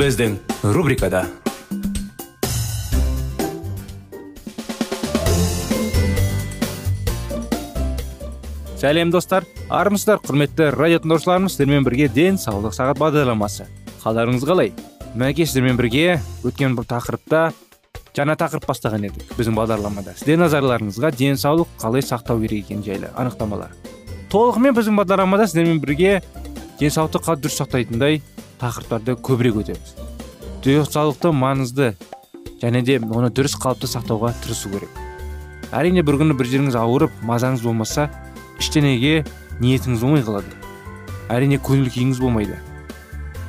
Біздің рубрикада сәлем достар. Армысыздар құрметті радио тыңдаушыларымыз сіздермен бірге денсаулық сағат бағдарламасы. Қалдарыңыз қалай? Мінекей сіздермен бірге өткен бір тақырыпта жаңа тақырып бастаған едік біздің бағдарламада. Сіздер назарларыңызға денсаулық қалай сақтау керек екені жайлы анықтамалар. Толығымен біздің бағдарламада сіздермен бірге денсаулықты қалай дұрыс сақтайтындай тақырыптарды көбірек өтеміз. Денсаулықты маңызды және де оны дұрыс қалыпта сақтауға тырысу керек. Әрине бір күні бір жеріңіз ауырып мазаңыз болмаса ештеңеге ниетіңіз болмай қалады? Әрине көңіл күйіңіз болмайды.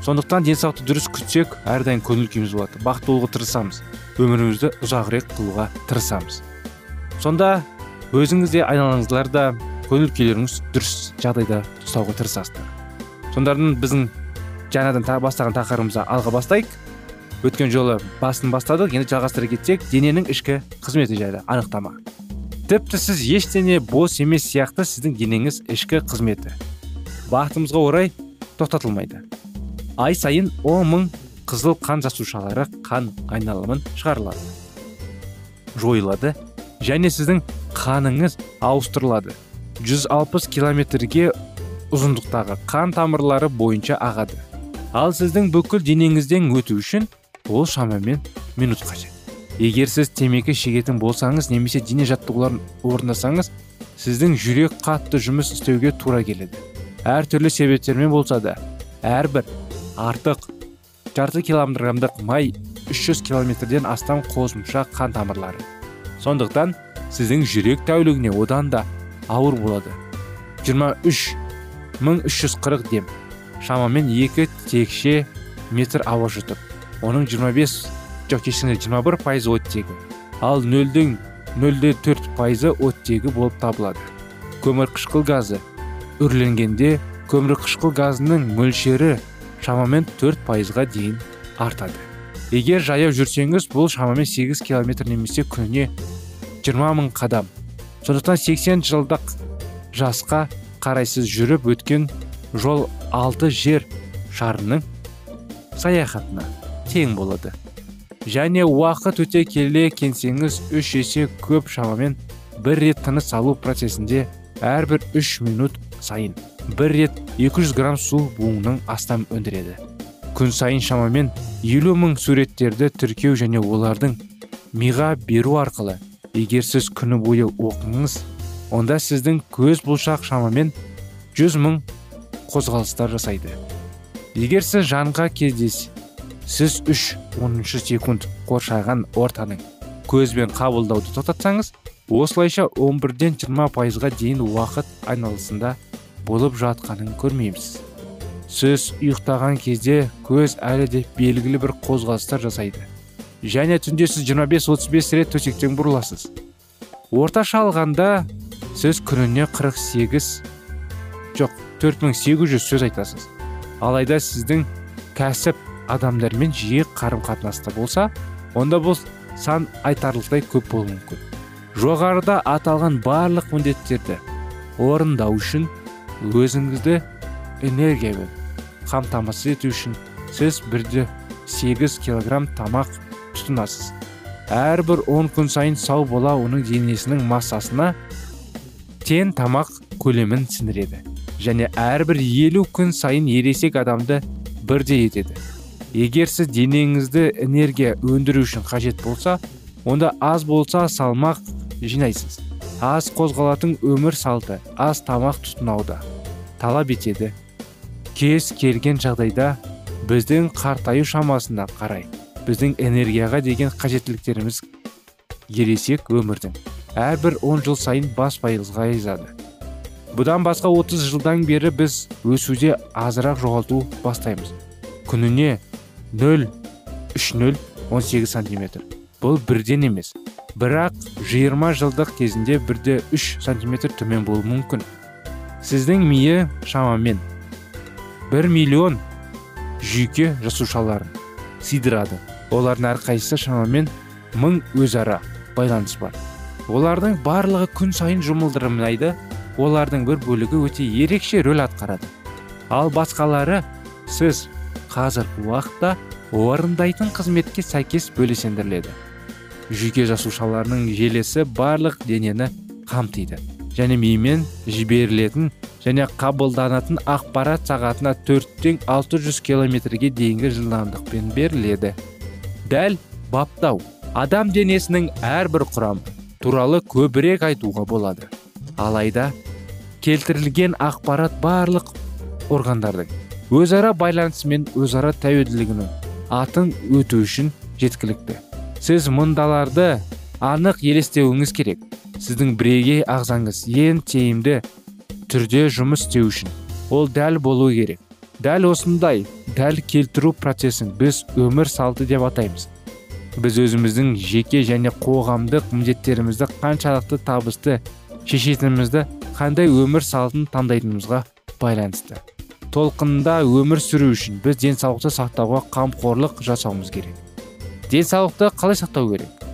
Сондықтан денсаулықты дұрыс күтсек әрдайым көңіл күйіміз болады. Бақытты болуға тырысамыз. Өмірімізді ұзағырақ қылуға тырысамыз. Сонда өзіңіз де айналаңыздағылар да көңіл күйлеріңіз дұрыс жағдайда ұстауға тырысасыздар. Сондардың біздің жаңадан та бастаған тақырыбымызды алға бастайық. Өткен жолы басын бастадық енді жалғастыра кетсек дененің ішкі қызметі жайлы анықтама. Тіпті сіз ештеңе бос емес сияқты сіздің денеңіз ішкі қызметі. Бақытымызға орай тоқтатылмайды. Ай сайын он мың қызыл қан жасушалары қан айналымын шығарылады. Жойылады және сіздің қаныңыз ауыстырылады. 160 километрге ұзындықтағы қан тамырлары бойынша ағады. Ал сіздің бүкіл денеңізден өту үшін ол шамамен минут қажет. Егер сіз темекі шегетін болсаңыз немесе дене жаттығуларын орындасаңыз сіздің жүрек қатты жұмыс істеуге тура келеді. Әртүрлі себептермен болса да әрбір артық жарты килограммдық май 300 километрден астам қосымша қан тамырлары. Сондықтан сіздің жүрек тәулігіне одан да ауыр болады. 23 1340 дем. Шамамен екі текше метр ауа жұтып оның 25 жоқ кешіріңіз 21 пайызы оттегі ал нөлдің нөлде төрт пайызы оттегі болып табылады. Көмірқышқыл газы. Үрленгенде көмірқышқыл газының мөлшері шамамен 4 пайызға дейін артады. Егер жаяу жүрсеңіз бұл шамамен 8 километр немесе күніне 20 мың қадам. Сондықтан 80 жылдық жасқа қарайсыз жүріп өткен жол алты жер шарының саяхатына тең болады. Және уақыт өте келе кенсеңіз үш есе көп шамамен бір рет тыныс алу процесінде әрбір үш минут сайын бір рет 200 грамм су буыңның астам өндіреді. Күн сайын шамамен елу мың суреттерді тіркеу және олардың миға беру арқылы егер сіз күні бойы оқыңыз онда сіздің көз бұлшақ шамамен 100 мың қозғалыстар жасайды. Егер сіз жанға кездес сіз 3-10 секунд қоршаған ортаның көзбен қабылдауды тоқтатсаңыз осылайша 11-ден 20 пайызға дейін уақыт айналысында болып жатқанын көрмейміз. Сіз ұйықтаған кезде көз әлі де белгілі бір қозғалыстар жасайды. Және түнде сіз 25-35 рет төсектен бұрыласыз. Орташа алғанда сіз күніне 48 жоқ 4800 сөз айтасыз. Алайда сіздің кәсіп адамдармен жиі қарым қатынаста болса онда бұл сан айтарлықтай көп болуы мүмкін. Жоғарыда аталған барлық міндеттерді орындау үшін өзіңізді энергиямен қамтамасыз ету үшін сіз бірде 8 килограмм тамақ тұтынасыз. Әрбір 10 күн сайын сау бола оның денесінің массасына тең тамақ көлемін сіңіреді. Және әрбір елу күн сайын ересек адамды бірдей етеді. Егер сіз денеңізді энергия өндіру үшін қажет болса онда аз болса салмақ жинайсыз. Аз қозғалатын өмір салты аз тамақ тұтынауды талап етеді. Кез келген жағдайда біздің қартаю шамасына қарай біздің энергияға деген қажеттіліктеріміз ересек өмірдің әрбір 10 жыл сайын бас пайызға азайды бұдан басқа 30 жылдан бері біз өсуде азырақ жоғалту бастаймыз. Күніне 0,3018 сантиметр. Бұл бірден емес. Бірақ 20 жылдық кезінде бірде 3 сантиметр төмен болуы мүмкін. Сіздің миы шамамен 1 миллион жүйке жасушаларын сидырады. Олардың әрқайсысы шамамен мың өзара байланыс бар. Олардың барлығы күн сайын жұмылдырмайды. Олардың бір бөлігі өте ерекше рөл атқарады. Ал басқалары сіз қазіргі уақытта орындайтын қызметке сәйкес бөлесендіріледі. Жүйке жасушаларының желесі барлық денені қамтиды және мимен жіберілетін және қабылданатын ақпарат сағатына 4-тен 600 километрге дейінгі жылдамдықпен беріледі. Дәл баптау адам денесінің әрбір құрамы туралы көбірек айтуға болады. Алайда келтірілген ақпарат барлық органдардың өзара байланысы мен өзара тәуелділігінің атын өту үшін жеткілікті. Сіз мұндаларды анық елестеуіңіз керек. Сіздің бірегей ағзаңыз ең тиімді түрде жұмыс істеу үшін. Ол дәл болу керек. Дәл осындай дәл келтіру процесін біз өмір салты деп атаймыз. Біз өзіміздің жеке және қоғамдық міндеттерімізді қаншалықты табысты шешетінімізді қандай өмір салтын таңдайтынымызға байланысты. Толқынында өмір сүру үшін біз денсаулықты сақтауға қамқорлық жасауымыз керек. Денсаулықты қалай сақтау керек?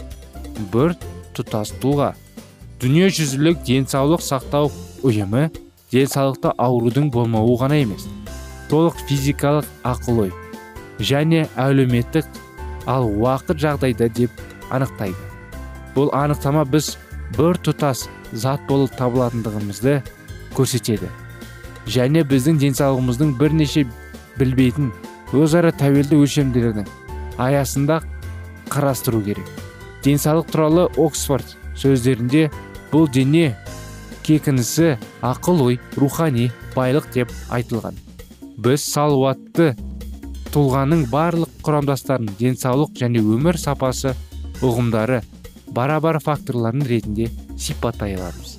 Бір тұтас тұлға. Дүниежүзілік денсаулық сақтау ұйымы денсаулықта аурудың болмауы ғана емес толық физикалық ақыл ой және әлеуметтік ал уақыт жағдайда деп анықтайды. Бұл анықтама біз бір тұтас зат болып табылатындығымызды көрсетеді. Және біздің денсаулығымыздың бірнеше білбейтін өзара тәуелді өлшемдердің аясында қарастыру керек. Денсаулық туралы оксфорд сөздерінде бұл дене кекінісі ақыл ой рухани байлық деп айтылған. Біз салауатты тұлғаның барлық құрамдастарын денсаулық және өмір сапасы ұғымдары бара-бар факторларын ретінде сипаттай аламыз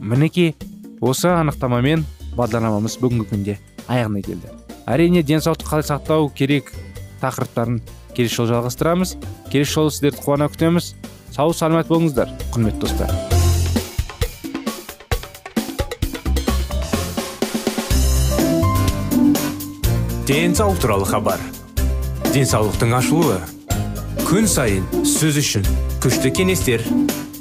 мінекей осы анықтамамен бағдарламамыз бүгінгі күнде аяғына келді. Әрине денсаулықты қалай сақтау керек тақырыптарын келесі жолы жалғастырамыз. Келесі жолы сіздерді қуана күтеміз. Сау саламат болыңыздар құрметті достар. Денсаулық туралы хабар. Денсаулықтың ашылуы. Күн сайын сөз үшін күшті кеңестер.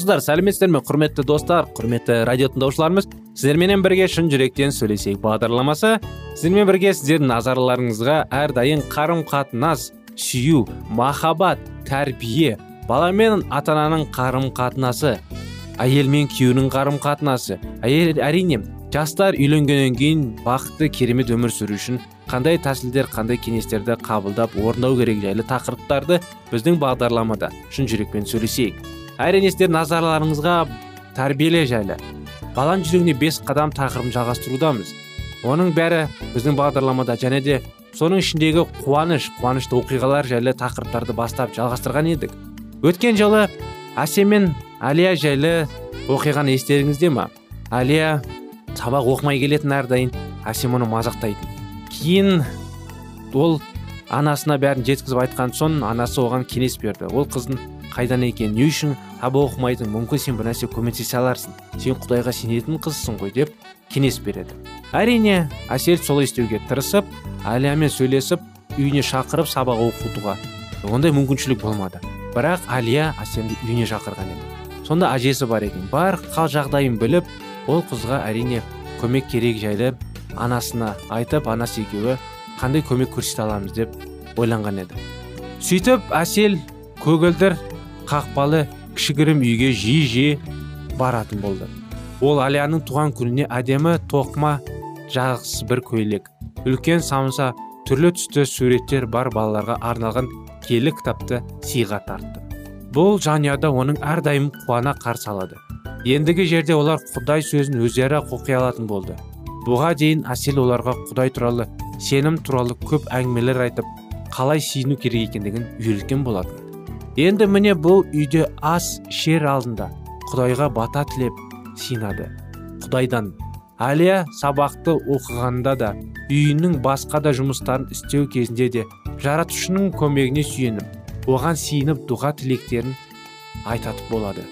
Армысыздар сәлеметсіздер ме құрметті достар құрметті радио тыңдаушыларымыз? Сіздерменен бірге шын жүректен сөйлесейік бағдарламасы. Сіздермен бірге сіздердің назарларыңызға әрдайым қарым қатынас сүю махаббат тәрбие бала мен ата ананың қарым қатынасы әйел мен күйеуінің қарым қатынасы әйел әрине жастар үйленгеннен кейін бақытты керемет өмір сүру үшін қандай тәсілдер қандай кеңестерді қабылдап орындау керек жайлы тақырыптарды біздің бағдарламада шын жүрекпен сөйлесейік. Әрине сіздер назарларыңызға тәрбиеле жайлы. Баланың жүрегіне бес қадам тақырыбын жалғастырудамыз. Оның бәрі біздің бағдарламада және де соның ішіндегі қуаныш қуанышты оқиғалар жайлы тақырыптарды бастап жалғастырған едік. Өткен жолы әсем мен әлия жайлы оқиғаны естеріңізде ма? Әлия сабақ оқымай келетін әрдайым әсем оны мазақтайтын. Кейін ол анасына бәрін жеткізіп айтқан соң анасы оған кеңес берді. Ол қыздың қайдан екен не үшін таба оқымайтын мүмкін сен бір нәрсе көмектесе аларсың сен құдайға сенетін қызсың ғой деп кеңес береді. Әрине әсел солай істеуге тырысып әлиямен сөйлесіп үйіне шақырып сабақ оқытуға ондай мүмкіншілік болмады. Бірақ әлия әсемді үйіне шақырған еді. Сонда әжесі бар екен. Бар қал жағдайын біліп ол қызға әрине көмек керек жайлы анасына айтып анасы екеуі қандай көмек көрсете аламыз деп ойланған еді. Сөйтіп әсел көгілдір қақпалы кішігірім үйге жиі жиі баратын болды. Ол алияның туған күніне әдемі тоқма жақсы бір көйлек үлкен самса түрлі түсті суреттер бар балаларға арналған келі кітапты сыйға тартты. Бұл жанұяда оның әрдайым қуана қарсы алады. Ендігі жерде олар құдай сөзін өздері оқи алатын болды. Бұға дейін әсел оларға құдай туралы сенім туралы көп әңгімелер айтып қалай сүйіну керек екендігін үйреткен болатын. Енді міне бұл үйде ас шер алдында. Құдайға бата тілеп синады. Құдайдан. Әлия сабақты оқығанда да үйінің басқа да жұмыстарын істеу кезінде де жаратушының көмегіне сүйеніп оған сиініп дұға тілектерін айтатып болады.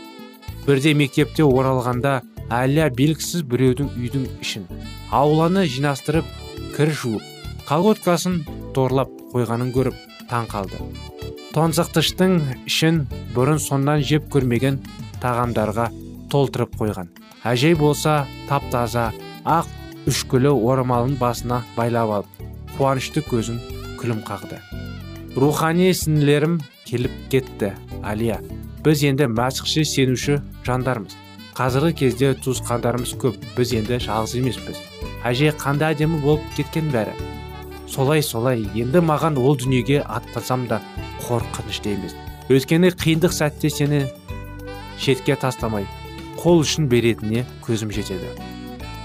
Бірде мектепте оралғанда әлия белгісіз біреудің үйдің ішін ауланы жинастырып кір жуып колготкасын торлап қойғанын көріп таң қалды. Тоңсықтыштың ішін бұрын сондан жеп көрмеген тағамдарға толтырып қойған. Әжей болса тап таза ақ үшкілі орамалын басына байлап алып қуанышты көзін күлім қақты. Рухани сіңлерім келіп кетті алия. Біз енді мәсіхше сенуші жандармыз. Қазіргі кезде туысқандарымыз көп біз енді жалғыз емеспіз. Әже қандай әдемі болып кеткен бәрі. Солай солай енді маған ол дүниеге аттасам да қорқынышты емес өйткені қиындық сәтте сені шетке тастамай қол үшін беретініне көзім жетеді.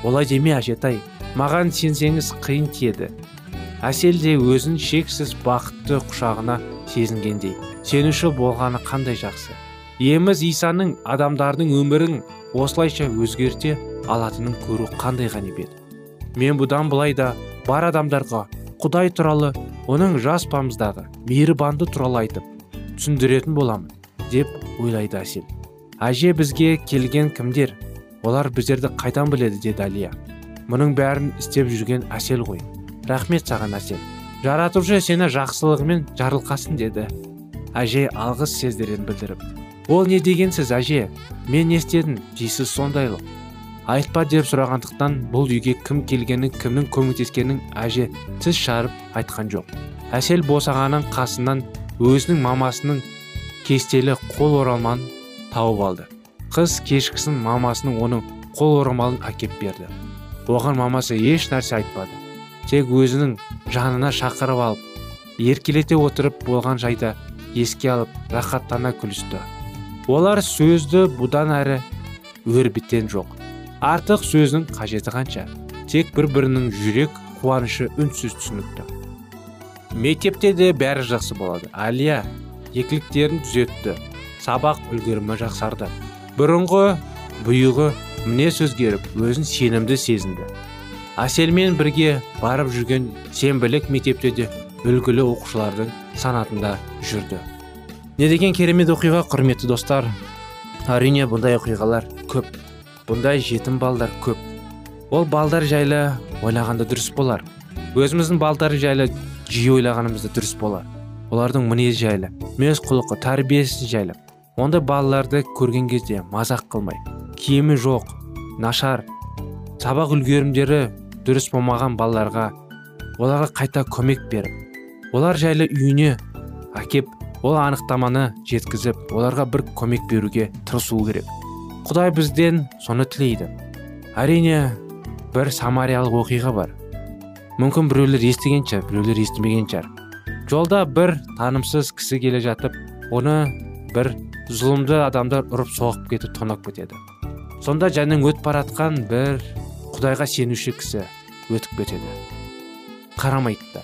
Олай деме әжетай маған сенсеңіз қиын тиеді. Әсел де өзін шексіз бақытты құшағына сезінгендей сенуші болғаны қандай жақсы. Еміз исаның адамдардың өмірін осылайша өзгерте алатынын көру қандай ғанибет. Мен бұдан былай да бар адамдарға құдай туралы оның жас баламыздағы мейірбанды туралы айтып түсіндіретін боламын деп ойлайды әсел. Әже бізге келген кімдер? Олар біздерді қайдан біледі деді әлия. Мұның бәрін істеп жүрген әсел ғой. Рахмет саған әсел. Жаратушы сені жақсылығымен жарылқасын деді. Әже алғыс сездерін білдіріп ол не дегенсіз әже? Мен не істедім? дейсіз сондайлық. Айтпа деп сұрағандықтан бұл үйге кім келгенін кімнің көмектескенін әже тіс шарып айтқан жоқ. Әсел босағаның қасынан өзінің мамасының кестелі қол орамалын тауып алды. Қыз кешкісін мамасының оның қол орамалын әкеп берді. Оған мамасы еш нәрсе айтпады. Тек өзінің жанына шақырып алып еркелете отырып болған жайда еске алып рахаттана күлісті. Олар сөзді бұдан әрі өрбіткен жоқ. Артық сөздің қажеті қанша? Тек бір бірінің жүрек қуанышы үнсіз түсінікті. Мектепте де бәрі жақсы болады. Алия екіліктерін түзетті. Сабақ үлгерімі жақсарды. Бұрынғы бұйығы мінез өзгеріп өзін сенімді сезінді. Әселмен бірге барып жүрген сенбілік мектепте де үлгілі оқушылардың санатында жүрді. Не деген керемет оқиға құрметті достар? Әрине бұндай оқиғалар көп. Бұндай жетім балдар көп. Ол балдар жайлы ойлағанда дұрыс болар. Өзіміздің балдар жайлы жиі ойлағанымызда дұрыс болар. Олардың мінезі жайлы мінез құлқы тәрбиесі жайлы. Ондай балаларды көрген кезде мазақ қылмай киімі жоқ нашар сабақ үлгерімдері дұрыс болмаған балаларға оларға қайта көмек беріп олар жайлы үйіне әкеп ол анықтаманы жеткізіп оларға бір көмек беруге тырысу керек. Құдай бізден соны тілейді. Әрине бір самариялық оқиға бар. Мүмкін біреулер естіген шығар біреулер естімеген шығар жолда бір танымсыз кісі келе жатып оны бір зұлымды адамдар ұрып соғып кетіп тонап кетеді. Сонда жаның өтіп баратқан бір құдайға сенуші кісі өтіп кетеді. Қарамайды да.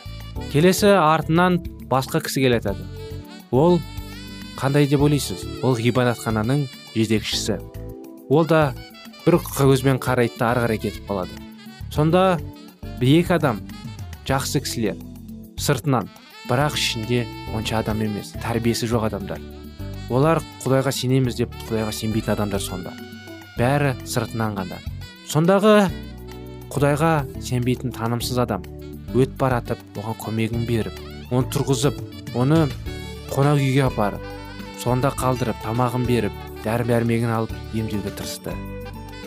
Келесі артынан басқа кісі келе ол қандай деп ойлайсыз? Ол ғибадатхананың жетекшісі. Ол да бір көзбен қарайды да ары қарай кетіп қалады. Сонда екі адам жақсы кісілер сыртынан бірақ ішінде онша адам емес тәрбиесі жоқ адамдар. Олар құдайға сенеміз деп құдайға сенбейтін адамдар сонда. Бәрі сыртынан ғана. Сондағы құдайға сенбейтін танымсыз адам өт баратып оған көмегін беріп оны тұрғызып оны қонақ үйге апарып сонда қалдырып тамағын беріп дәрі дәрмегін алып емдеуге тырысты.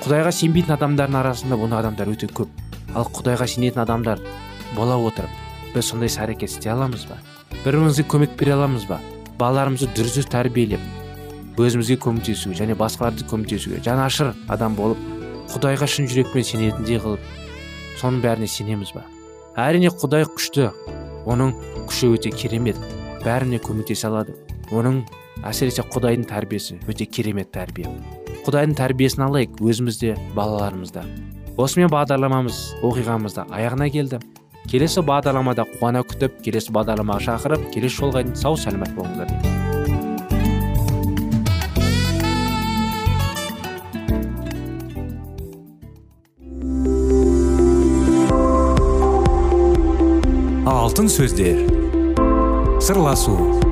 Құдайға сенбейтін адамдардың арасында бұндай адамдар өте көп. Ал құдайға сенетін адамдар бола отырып біз сондай іс әрекет істей аламыз ба? Бір бірімізге көмек бере аламыз ба? Балаларымызды дұрыс тәрбиелеп өзімізге көмектесуге және басқаларды көмектесуге жанашыр адам болып құдайға шын жүрекпен сенетіндей қылып соның бәріне сенеміз ба? Әрине құдай күшті. Оның күші өте керемет. Бәріне көмектесе алады. Оның әсіресе құдайдың тәрбиесі өте керемет тәрбие. Құдайдың тәрбиесін алайық өзімізде балаларымызда осымен бағдарламамыз оқиғамыз аяғына келді. Келесі бағдарламада қуана күтіп келесі бағдарламаға шақырып келесі жолға дейін сау сәлемет болыңыздар. Алтын сөздер. Сырласу.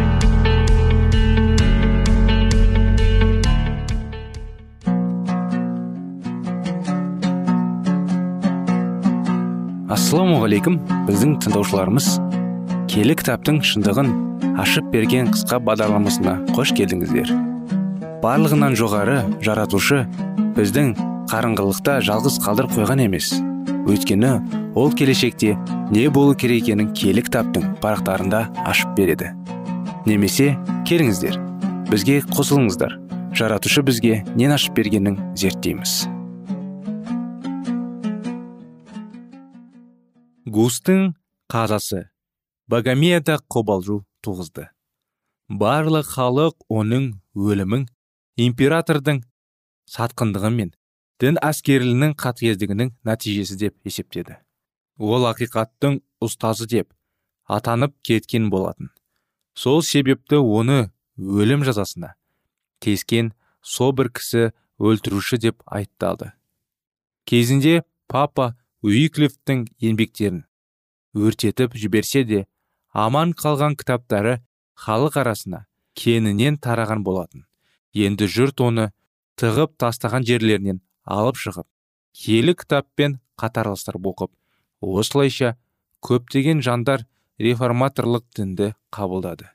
Ассалаумағалейкум біздің тыңдаушыларымыз. Келі кітаптың шындығын ашып берген қысқа бағдарламасына қош келдіңіздер. Барлығынан жоғары жаратушы біздің қарыңғылықта жалғыз қалдырып қойған емес. Өйткені ол келешекте не болу керек екенін киелі кітаптың парақтарында ашып береді. Немесе келіңіздер бізге қосылыңыздар. Жаратушы бізге нен ашып бергенін зерттейміз. Густың қазасы. Богомияда қобалжу туғызды. Барлық халық оның өлімін императордың сатқындығы мен дін әскерілінің қатыгездігінің нәтижесі деп есептеді. Ол ақиқаттың ұстазы деп атанып кеткен болатын. Сол себепті оны өлім жазасына кескен со бір кісі өлтіруші деп айтталды кезінде папа уиклифтің еңбектерін өртетіп жіберсе де аман қалған кітаптары халық арасына кеңінен тараған болатын. Енді жұрт оны тығып тастаған жерлерінен алып шығып киелі кітаппен қатарластырып оқып осылайша көптеген жандар реформаторлық дінді қабылдады.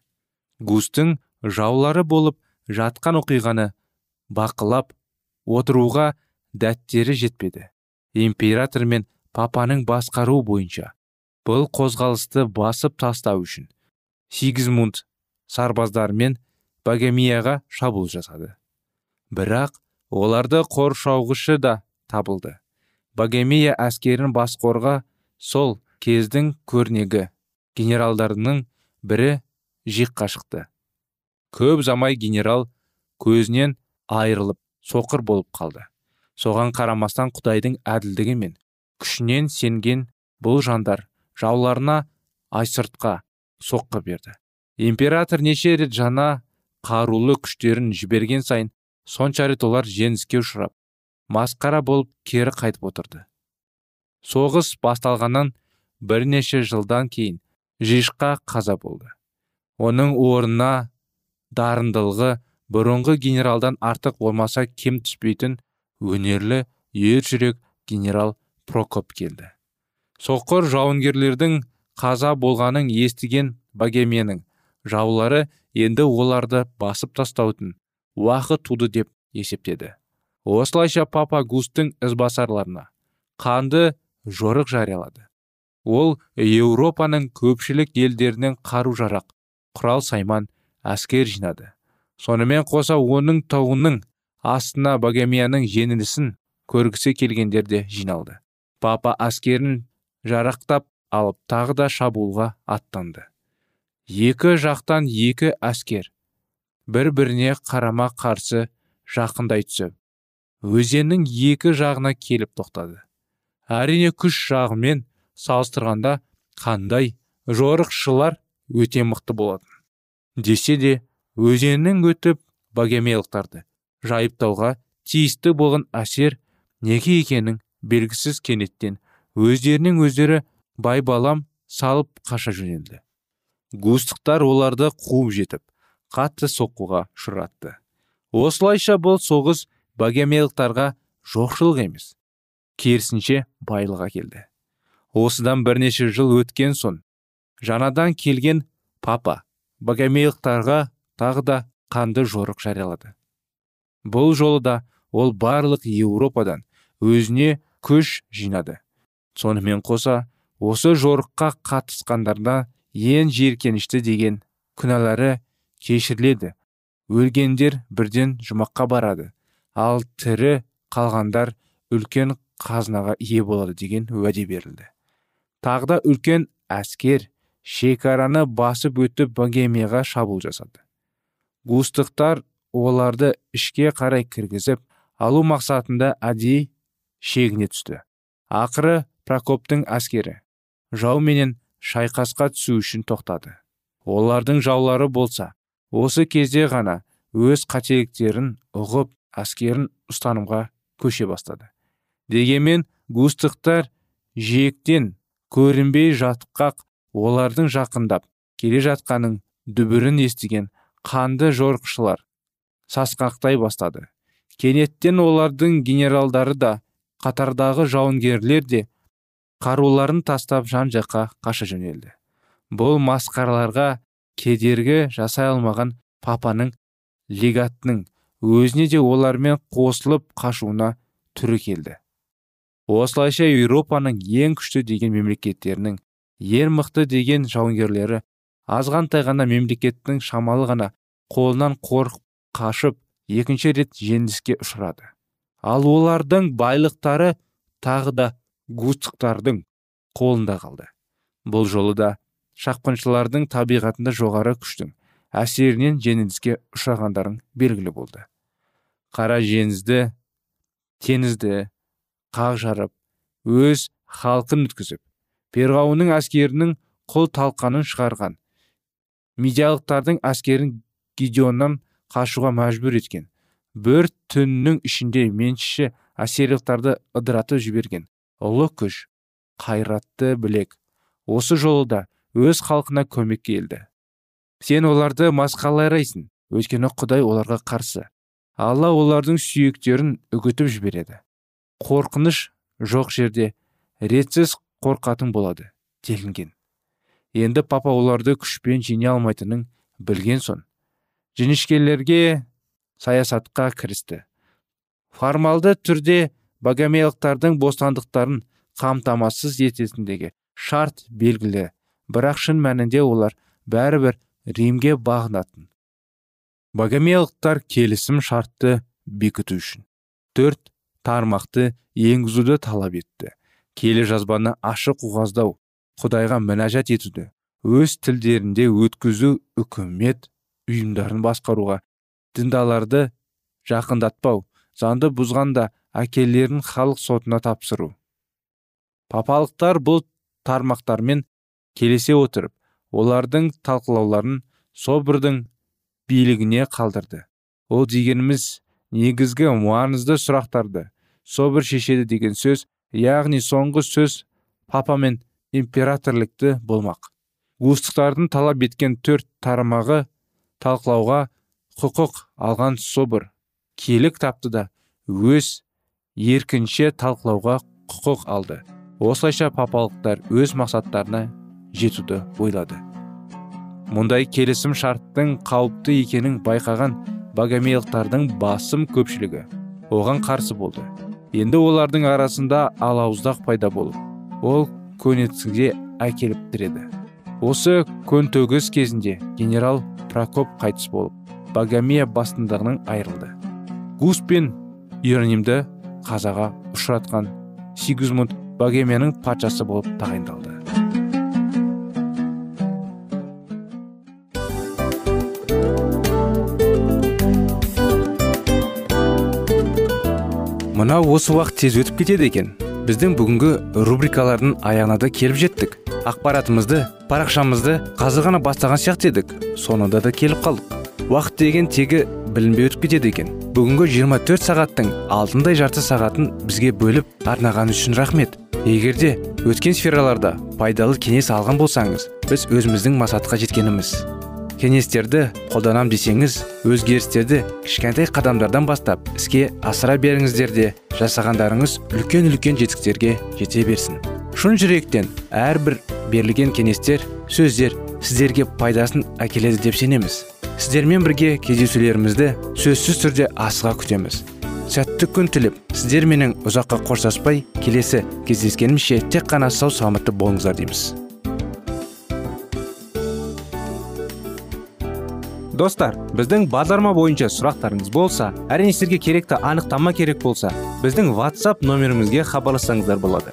Густың жаулары болып жатқан оқиғаны бақылап отыруға дәттері жетпеді. Император мен папаның басқару бойынша бұл қозғалысты басып тастау үшін сигизмунд сарбаздарымен богемияға шабуыл жасады. Бірақ оларды қоршауғышы да табылды. Богемия әскерін басқорға сол кездің көрнегі генералдарының бірі жиққа шықты. Көп замай генерал көзінен айырылып соқыр болып қалды. Соған қарамастан құдайдың әділдігі мен күшінен сенген бұл жандар жауларына айсыртқа соққы берді. Император неше рет жаңа қарулы күштерін жіберген сайын сонша рет олар жеңіске ұшырап масқара болып кері қайтып отырды. Соғыс басталғаннан бірнеше жылдан кейін жишқа қаза болды. Оның орнына дарындылығы бұрынғы генералдан артық болмаса кем түспейтін өнерлі ержүрек генерал прокоп келді. Соқыр жауынгерлердің қаза болғанын естіген богемияның жаулары енді оларды басып тастаудың уақыт туды деп есептеді. Осылайша папа густың ізбасарларына қанды жорық жариялады. Ол еуропаның көпшілік елдерінен қару жарақ құрал сайман әскер жинады. Сонымен қоса оның тауының астына богемияның жеңілісін көргісі келгендер де жиналды. Папа әскерін жарақтап алып тағы да шабуылға аттанды. Екі жақтан екі әскер бір біріне қарама қарсы жақындай түсіп өзеннің екі жағына келіп тоқтады. Әрине күш жағымен салыстырғанда қандай жорықшылар өте мықты болатын. Десе де өзеннің өтіп богемиялықтарды жайыптауға тиісті болған әсер неге екенін белгісіз кенеттен өздерінен өздері байбалам салып қаша жөнелді. Густықтар оларды қуып жетіп қатты соққыға ұшыратты. Осылайша бұл соғыс богемиялықтарға жоқшылық емес керісінше байлық келді. осыдан бірнеше жыл өткен соң жаңадан келген папа богемиялықтарға тағы да қанды жорық жариялады. Бұл жолы да ол барлық еуропадан өзіне күш жинады. Сонымен қоса осы жорыққа қатысқандарда ең жиіркенішті деген күнәлары кешіріледі. Өлгендер бірден жұмаққа барады ал тірі қалғандар үлкен қазынаға ие болады деген уәде берілді. Тағы да үлкен әскер шекараны басып өтіп богемияға шабуыл жасады. Густықтар оларды ішке қарай кіргізіп алу мақсатында әдейі шегіне түсті. Ақыры прокоптың әскері жауменен шайқасқа түсу үшін тоқтады. Олардың жаулары болса осы кезде ғана өз қателіктерін ұғып әскерін ұстанымға көше бастады. Дегенмен густықтар жиектен көрінбей жатқақ олардың жақындап келе жатқанын дүбірін естіген қанды жорықшылар сасқақтай бастады. Кенеттен олардың генералдары да қатардағы жауынгерлер де қаруларын тастап жан жаққа қаша жөнелді. Бұл масқараларға кедергі жасай алмаған папаның легатының өзіне де олармен қосылып қашуына түрі келді. Осылайша еуропаның ең күшті деген мемлекеттерінің ең мықты деген жауынгерлері азғантай ғана мемлекеттің шамалы ғана қолынан қорқып қашып екінші рет жеңіліске ұшырады. Ал олардың байлықтары тағы да густықтардың қолында қалды. Бұл жолы да шапқыншылардың табиғатында жоғары күштің әсерінен жеңіліске ұшырағандарың белгілі болды. Қара жеңізді теңізді қақ жарып өз халқын өткізіп перғауынның әскерінің құл талқанын шығарған медиалықтардың әскерін гидеоннан қашуға мәжбүр еткен бір түннің ішінде менші ассириялықтарды ыдыратып жіберген. Ұлы күш қайратты білек. Осы жолы да өз халқына көмек келді. Сен оларды масқаларайсың өйткені құдай оларға қарсы. Алла олардың сүйектерін үгітіп жібереді. Қорқыныш жоқ жерде ретсіз қорқатын болады делінген. Енді папа оларды күшпен жеңе алмайтынын білген соң жіңішкелерге саясатқа кірісті. Формалды түрде богомеялықтардың бостандықтарын қамтамасыз ететіндегі шарт белгілі бірақ шын мәнінде олар бәрібір римге бағынатын. Богомеялықтар келісім шартты бекіту үшін төрт тармақты енгізуді талап етті. Келі жазбаны ашық ұғаздау құдайға мінәжат етуді өз тілдерінде өткізу үкімет ұйымдарын басқаруға діндаларды жақындатпау заңды бұзғанда әкелерін халық сотына тапсыру. Папалықтар бұл тармақтармен келесе отырып олардың талқылауларын собордың билігіне қалдырды. Ол дегеніміз негізгі маңызды сұрақтарды собор шешеді деген сөз яғни соңғы сөз папа мен императорлікті болмақ. Густықтардың талап еткен төрт тармағы талқылауға құқық алған собор киелі тапты да өз еркінше талқылауға құқық алды. Осылайша папалықтар өз мақсаттарына жетуді ойлады. Мұндай келісім шарттың қауіпті екенін байқаған богомейлықтардың басым көпшілігі оған қарсы болды. Енді олардың арасында алауыздақ пайда болып ол көнетсізге әкеліп тіреді. Осы көнтөгіс кезінде генерал прокоп қайтыс болып богомия бастындығынан айырылды. Гус пен иеронимді қазаға ұшыратқан сигизмунд богемияның патшасы болып тағайындалды. Мынау осы уақыт тез өтіп кетеді екен. Біздің бүгінгі рубрикалардың аяғына да келіп жеттік. Ақпаратымызды парақшамызды қазір ғана бастаған сияқты едік. Соңында да келіп қалдық. Уақыт деген тегі білінбей өтіп кетеді екен. Бүгінгі 24 сағаттың алтындай жарты сағатын бізге бөліп арнаған үшін рахмет. Егерде өткен сфераларда пайдалы кеңес алған болсаңыз біз өзіміздің мақсатқа жеткеніміз. Кеңестерді қолданам десеңіз өзгерістерді кішкентай қадамдардан бастап іске асыра беріңіздер де жасағандарыңыз үлкен үлкен жетістіктерге жете берсін шын жүректен әрбір берілген кеңестер сөздер сіздерге пайдасын әкеледі деп сенеміз. Сіздермен бірге кездесулерімізді сөзсіз түрде асыға күтеміз. Сәтті күн тілеп сіздер менің ұзаққа қоштаспай келесі кездескенімізше тек қана сау саламатты болыңыздар дейміз. Достар біздің бағдарлама бойынша сұрақтарыңыз болса әрине сіздерге керекті анықтама керек болса біздің whatsapp нөмірімізге хабарлассаңыздар болады.